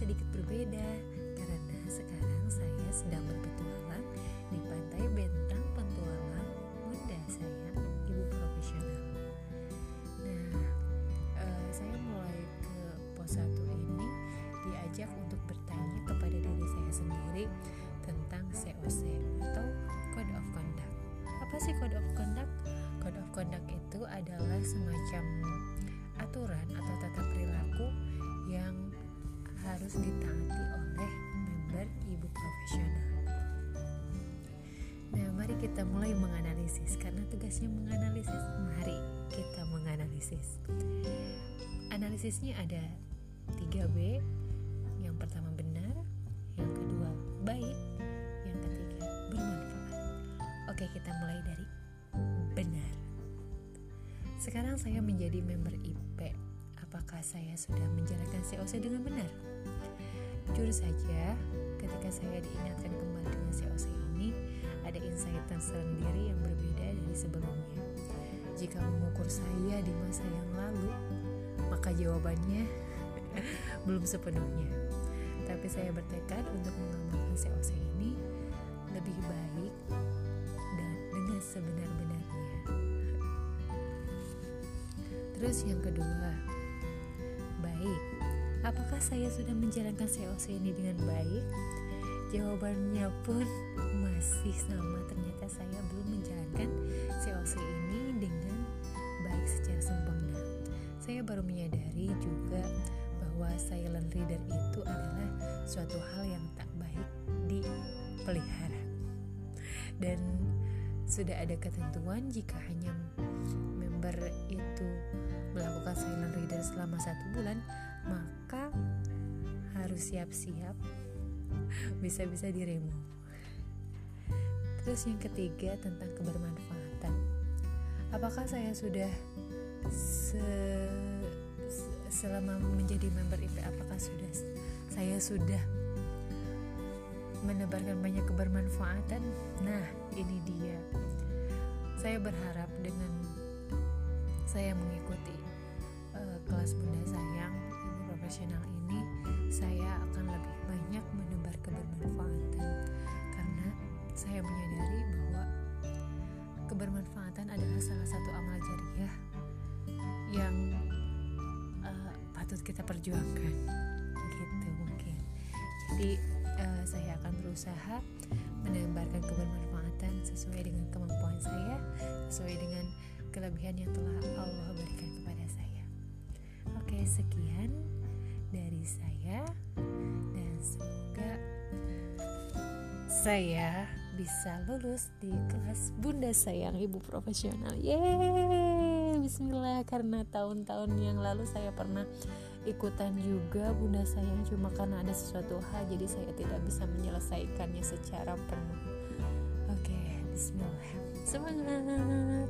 sedikit berbeda karena sekarang saya sedang berpetualang di Pantai Bentang Pentualang Bunda saya, ibu profesional. Nah, e, saya mulai ke pos 1 ini diajak untuk bertanya kepada diri saya sendiri tentang COC atau Code of Conduct. Apa sih Code of Conduct? Code of Conduct itu adalah semacam aturan atau tata perilaku yang harus ditaati oleh member ibu profesional. Nah, mari kita mulai menganalisis karena tugasnya menganalisis. Mari kita menganalisis. Analisisnya ada 3B. Yang pertama benar, yang kedua baik, yang ketiga bermanfaat. Oke, kita mulai dari benar. Sekarang saya menjadi member IP. Apakah saya sudah menjalankan COC dengan benar? Jujur saja, ketika saya diingatkan kembali dengan COC ini, ada insight tersendiri yang berbeda dari sebelumnya. Jika mengukur saya di masa yang lalu, maka jawabannya belum sepenuhnya. Tapi saya bertekad untuk mengamalkan COC ini lebih baik dan dengan sebenar-benarnya. Terus yang kedua, baik. Apakah saya sudah menjalankan COC ini dengan baik? Jawabannya pun masih sama. Ternyata saya belum menjalankan COC ini dengan baik secara sempurna. Saya baru menyadari juga bahwa silent reader itu adalah suatu hal yang tak baik dipelihara. Dan sudah ada ketentuan jika hanya member itu melakukan silent reader selama satu bulan, maka harus siap-siap bisa-bisa diremo. Terus yang ketiga tentang kebermanfaatan. Apakah saya sudah se, se, selama menjadi member IP apakah sudah saya sudah menebarkan banyak kebermanfaatan? Nah, ini dia. Saya berharap dengan saya mengikuti saya menyadari bahwa kebermanfaatan adalah salah satu amal jariah yang uh, patut kita perjuangkan. Gitu mungkin. Jadi uh, saya akan berusaha menebarkan kebermanfaatan sesuai dengan kemampuan saya sesuai dengan kelebihan yang telah Allah berikan kepada saya. Oke sekian dari saya. Dan semoga saya bisa lulus di kelas Bunda Sayang Ibu Profesional. Yeay, bismillah karena tahun-tahun yang lalu saya pernah ikutan juga Bunda Sayang cuma karena ada sesuatu hal jadi saya tidak bisa menyelesaikannya secara penuh. Oke, bismillah. Semangat.